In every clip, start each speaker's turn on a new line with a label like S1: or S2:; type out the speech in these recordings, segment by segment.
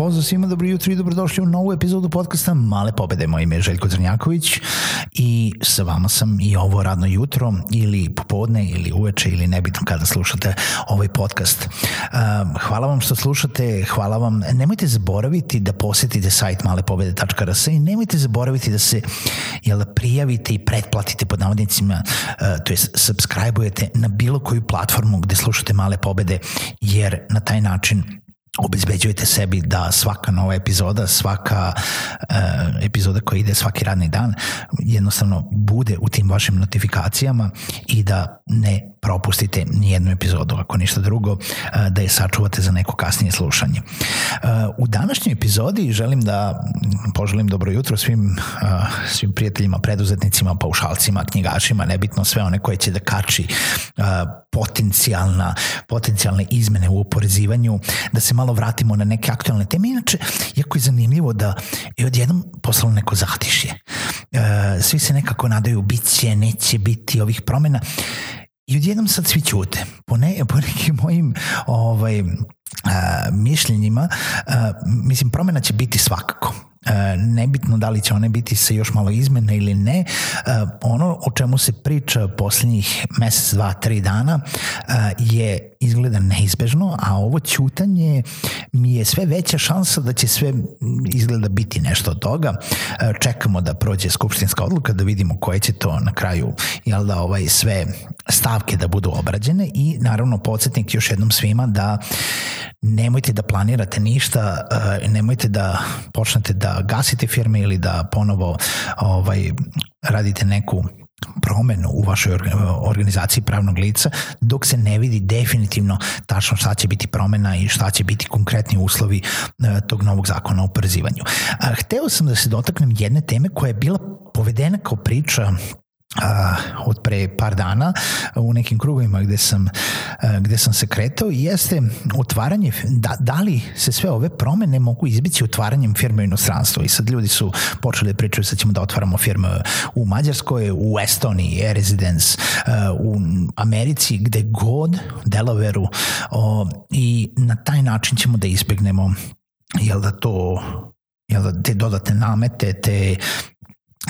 S1: Pozdrav svima, dobro jutro i dobrodošli u novu epizodu podcasta Male pobede. Moje ime je Željko Crnjaković i sa vama sam i ovo radno jutro ili popodne ili uveče ili nebitno kada slušate ovaj podcast. Um, hvala vam što slušate, hvala vam. Nemojte zaboraviti da posetite sajt malepobede.rs i nemojte zaboraviti da se jel, prijavite i pretplatite pod navodnicima, uh, to je subscribe-ujete na bilo koju platformu gde slušate Male pobede, jer na taj način obezbeđujete sebi da svaka nova epizoda, svaka uh, epizoda koja ide svaki radni dan jednostavno bude u tim vašim notifikacijama i da ne propustite ni jednu epizodu, ako ništa drugo, uh, da je sačuvate za neko kasnije slušanje. Uh, u današnjoj epizodi želim da poželim dobro jutro svim, uh, svim prijateljima, preduzetnicima, paušalcima, knjigašima, nebitno sve one koje će da kači potencijalna, potencijalne izmene u oporezivanju, da se malo vratimo na neke aktualne teme. Inače, jako je zanimljivo da je odjednom poslalo neko zatišje. E, svi se nekako nadaju, bit će, neće biti ovih promena. I odjednom sad svi ćute. Po, ne, po nekim mojim ovaj, a, mišljenjima, a, mislim, promena će biti svakako nebitno da li će one biti sa još malo izmene ili ne, e, ono o čemu se priča poslednjih mesec, dva, tri dana e, je izgleda neizbežno, a ovo ćutanje mi je sve veća šansa da će sve izgleda biti nešto od toga. Čekamo da prođe skupštinska odluka, da vidimo koje će to na kraju, jel da, ovaj, sve stavke da budu obrađene i naravno podsjetnik još jednom svima da nemojte da planirate ništa, nemojte da počnete da gasite firme ili da ponovo ovaj, radite neku promenu u vašoj organizaciji pravnog lica dok se ne vidi definitivno tačno šta će biti promena i šta će biti konkretni uslovi e, tog novog zakona o oporezivanju. Hteo sam da se dotaknem jedne teme koja je bila povedena kao priča uh, od pre par dana u nekim krugovima gde sam, uh, gde sam se kretao i jeste otvaranje, da, da li se sve ove promene mogu izbići otvaranjem firme u inostranstvu? I sad ljudi su počeli da pričaju sad ćemo da otvaramo firme u Mađarskoj, u Estoniji, e-residence, uh, u Americi, gde god, Delaveru i na taj način ćemo da izbegnemo jel da to jel da te dodatne namete, te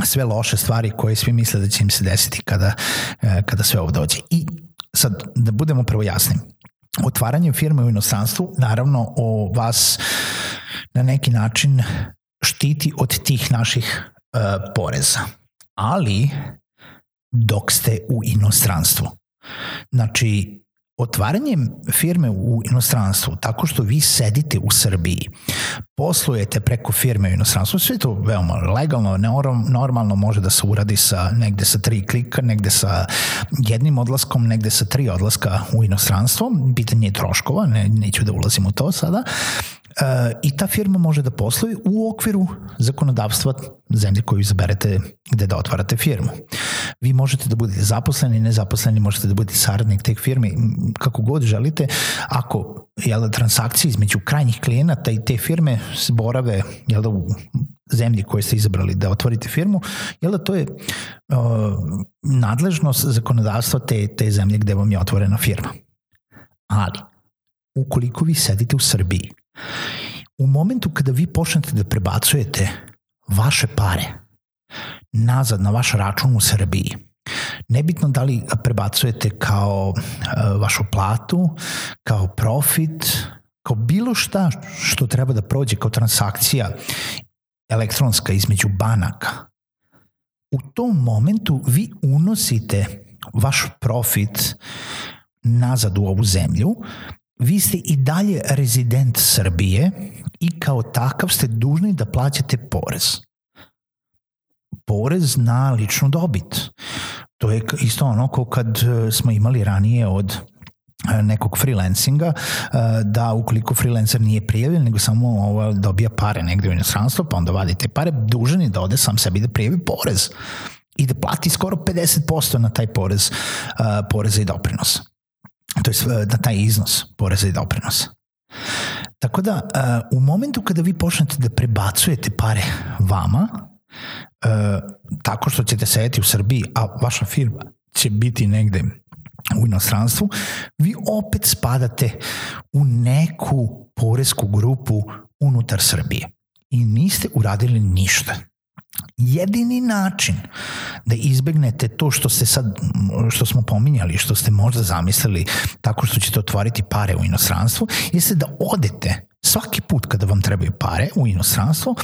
S1: sve loše stvari koje svi misle da će im se desiti kada, e, kada sve ovo dođe. I sad, da budemo prvo jasni, otvaranje firme u inostranstvu naravno o vas na neki način štiti od tih naših uh, poreza. Ali dok ste u inostranstvu. Znači, Otvaranjem firme u inostranstvu, tako što vi sedite u Srbiji, poslujete preko firme u inostranstvu, sve to veoma legalno, normalno može da se uradi sa negde sa tri klika, negde sa jednim odlaskom, negde sa tri odlaska u inostranstvo, pitanje je troškova, ne, neću da ulazim u to sada, E, i ta firma može da posluje u okviru zakonodavstva zemlje koju izaberete gde da otvarate firmu. Vi možete da budete zaposleni, nezaposleni, možete da budete saradnik te firme, kako god želite. Ako jel, da, transakcije između krajnjih klijenata i te firme borave jel, da, u zemlji koje ste izabrali da otvorite firmu, jel to je uh, nadležnost zakonodavstva te, te zemlje gde vam je otvorena firma. Ali, ukoliko vi sedite u Srbiji U momentu kada vi počnete da prebacujete vaše pare nazad na vaš račun u Srbiji, nebitno da li prebacujete kao uh, vašu platu, kao profit, kao bilo šta što treba da prođe kao transakcija elektronska između banaka, u tom momentu vi unosite vaš profit nazad u ovu zemlju, vi ste i dalje rezident Srbije i kao takav ste dužni da plaćate porez. Porez na ličnu dobit. To je isto ono kao kad e, smo imali ranije od e, nekog freelancinga, e, da ukoliko freelancer nije prijavljen, nego samo ovo, dobija pare negde u inostranstvo, pa onda vadite pare, dužan je da ode sam sebi da prijavi porez i da plati skoro 50% na taj porez, poreza i doprinos. To je na taj iznos poreza i doprinosa. Tako da, u momentu kada vi počnete da prebacujete pare vama, tako što ćete sedeti u Srbiji, a vaša firma će biti negde u inostranstvu, vi opet spadate u neku poresku grupu unutar Srbije i niste uradili ništa. Jedini način da izbegnete to što ste sad, što smo pominjali, što ste možda zamislili tako što ćete otvoriti pare u inostranstvu, jeste da odete svaki put kada vam trebaju pare u inostranstvo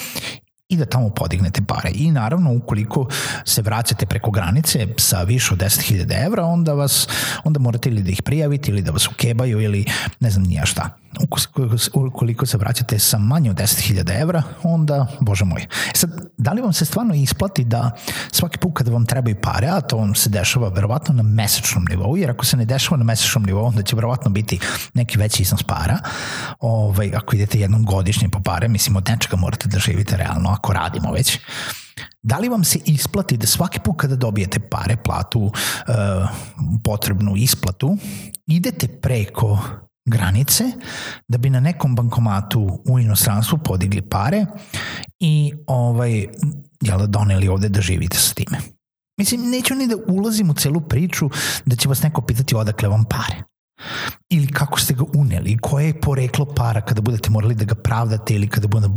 S1: i da tamo podignete pare. I naravno, ukoliko se vraćate preko granice sa više od 10.000 evra, onda, vas, onda morate ili da ih prijavite ili da vas ukebaju ili ne znam nija šta ukoliko se vraćate sa manje od 10.000 evra, onda, bože moj. E sad, da li vam se stvarno isplati da svaki put kada vam trebaju pare, a to vam se dešava verovatno na mesečnom nivou, jer ako se ne dešava na mesečnom nivou, onda će verovatno biti neki veći iznos para. Ovaj, ako idete jednom godišnje po pare, mislim, od nečega morate da živite realno, ako radimo već. Da li vam se isplati da svaki put kada dobijete pare, platu, uh, potrebnu isplatu, idete preko granice da bi na nekom bankomatu u inostranstvu podigli pare i ovaj, jel, doneli ovde da živite sa time. Mislim, neću ni da ulazim u celu priču da će vas neko pitati odakle vam pare. Ili kako ste ga uneli, koje je poreklo para kada budete morali da ga pravdate ili kada, bude,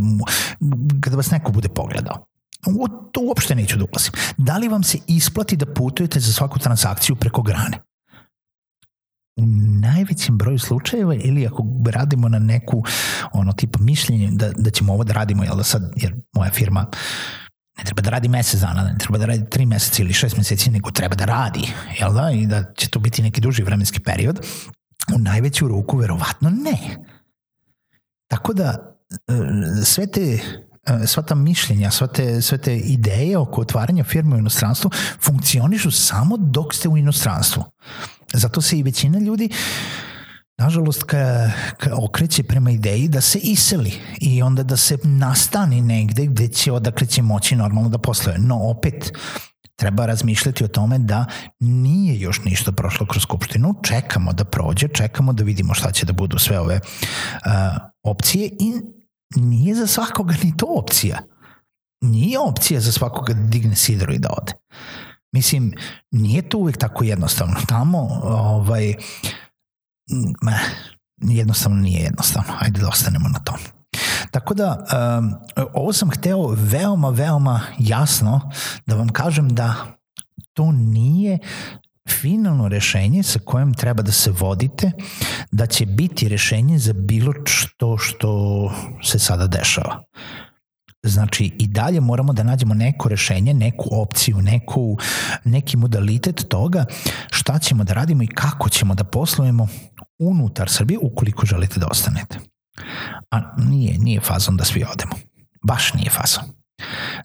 S1: kada vas neko bude pogledao. U to uopšte neću da ulazim. Da li vam se isplati da putujete za svaku transakciju preko grane? u najvećem broju slučajeva ili ako radimo na neku ono tipa mišljenje da, da ćemo ovo da radimo, jel da sad, jer moja firma ne treba da radi mesec dana, ne treba da radi tri meseca ili šest meseci, nego treba da radi, jel da? I da će to biti neki duži vremenski period. U najveću ruku verovatno ne. Tako da e, sve te e, sva ta mišljenja, sva te, sve te ideje oko otvaranja firme u inostranstvu funkcionišu samo dok ste u inostranstvu. Zato se i većina ljudi nažalost ka, ka okreće prema ideji da se iseli i onda da se nastani negde gde će odakle će moći normalno da posluje. No opet, treba razmišljati o tome da nije još ništa prošlo kroz Skupštinu, čekamo da prođe, čekamo da vidimo šta će da budu sve ove uh, opcije i nije za svakoga ni to opcija. Nije opcija za svakoga da digne sidro i da ode. Mislim, nije to uvek tako jednostavno. Tamo, ovaj, meh, jednostavno nije jednostavno. Ajde da ostanemo na tom. Tako da, um, ovo sam hteo veoma, veoma jasno da vam kažem da to nije finalno rešenje sa kojem treba da se vodite, da će biti rešenje za bilo što što se sada dešava. Znači i dalje moramo da nađemo neko rešenje, neku opciju, neku, neki modalitet toga šta ćemo da radimo i kako ćemo da poslujemo unutar Srbije ukoliko želite da ostanete. A nije, nije fazon da svi odemo. Baš nije fazon.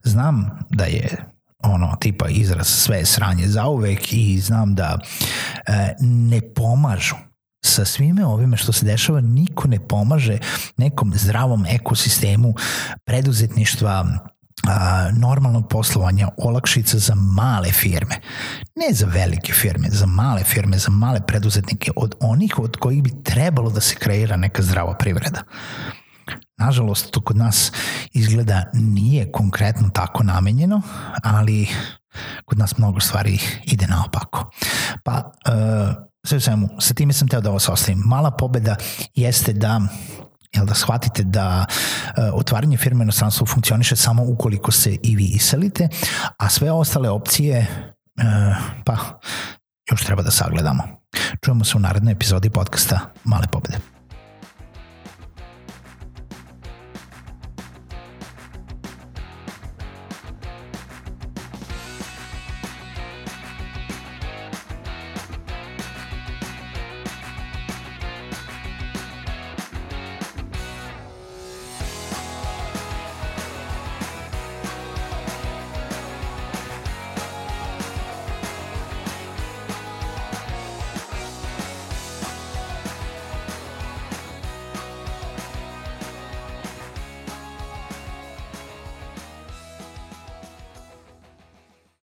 S1: Znam da je ono tipa izraz sve sranje zauvek i znam da e, ne pomažu sa svime ovime što se dešava niko ne pomaže nekom zdravom ekosistemu preduzetništva a, normalnog poslovanja, olakšica za male firme. Ne za velike firme, za male firme, za male preduzetnike, od onih od kojih bi trebalo da se kreira neka zdrava privreda. Nažalost, to kod nas izgleda nije konkretno tako namenjeno, ali kod nas mnogo stvari ide naopako. Pa, uh, sve u svemu, sa time sam teo da vas ostavim. Mala pobeda jeste da jel da shvatite da uh, otvaranje firme na inostranstvu funkcioniše samo ukoliko se i vi iselite, a sve ostale opcije uh, pa još treba da sagledamo. Čujemo se u narednoj epizodi podcasta Male pobede.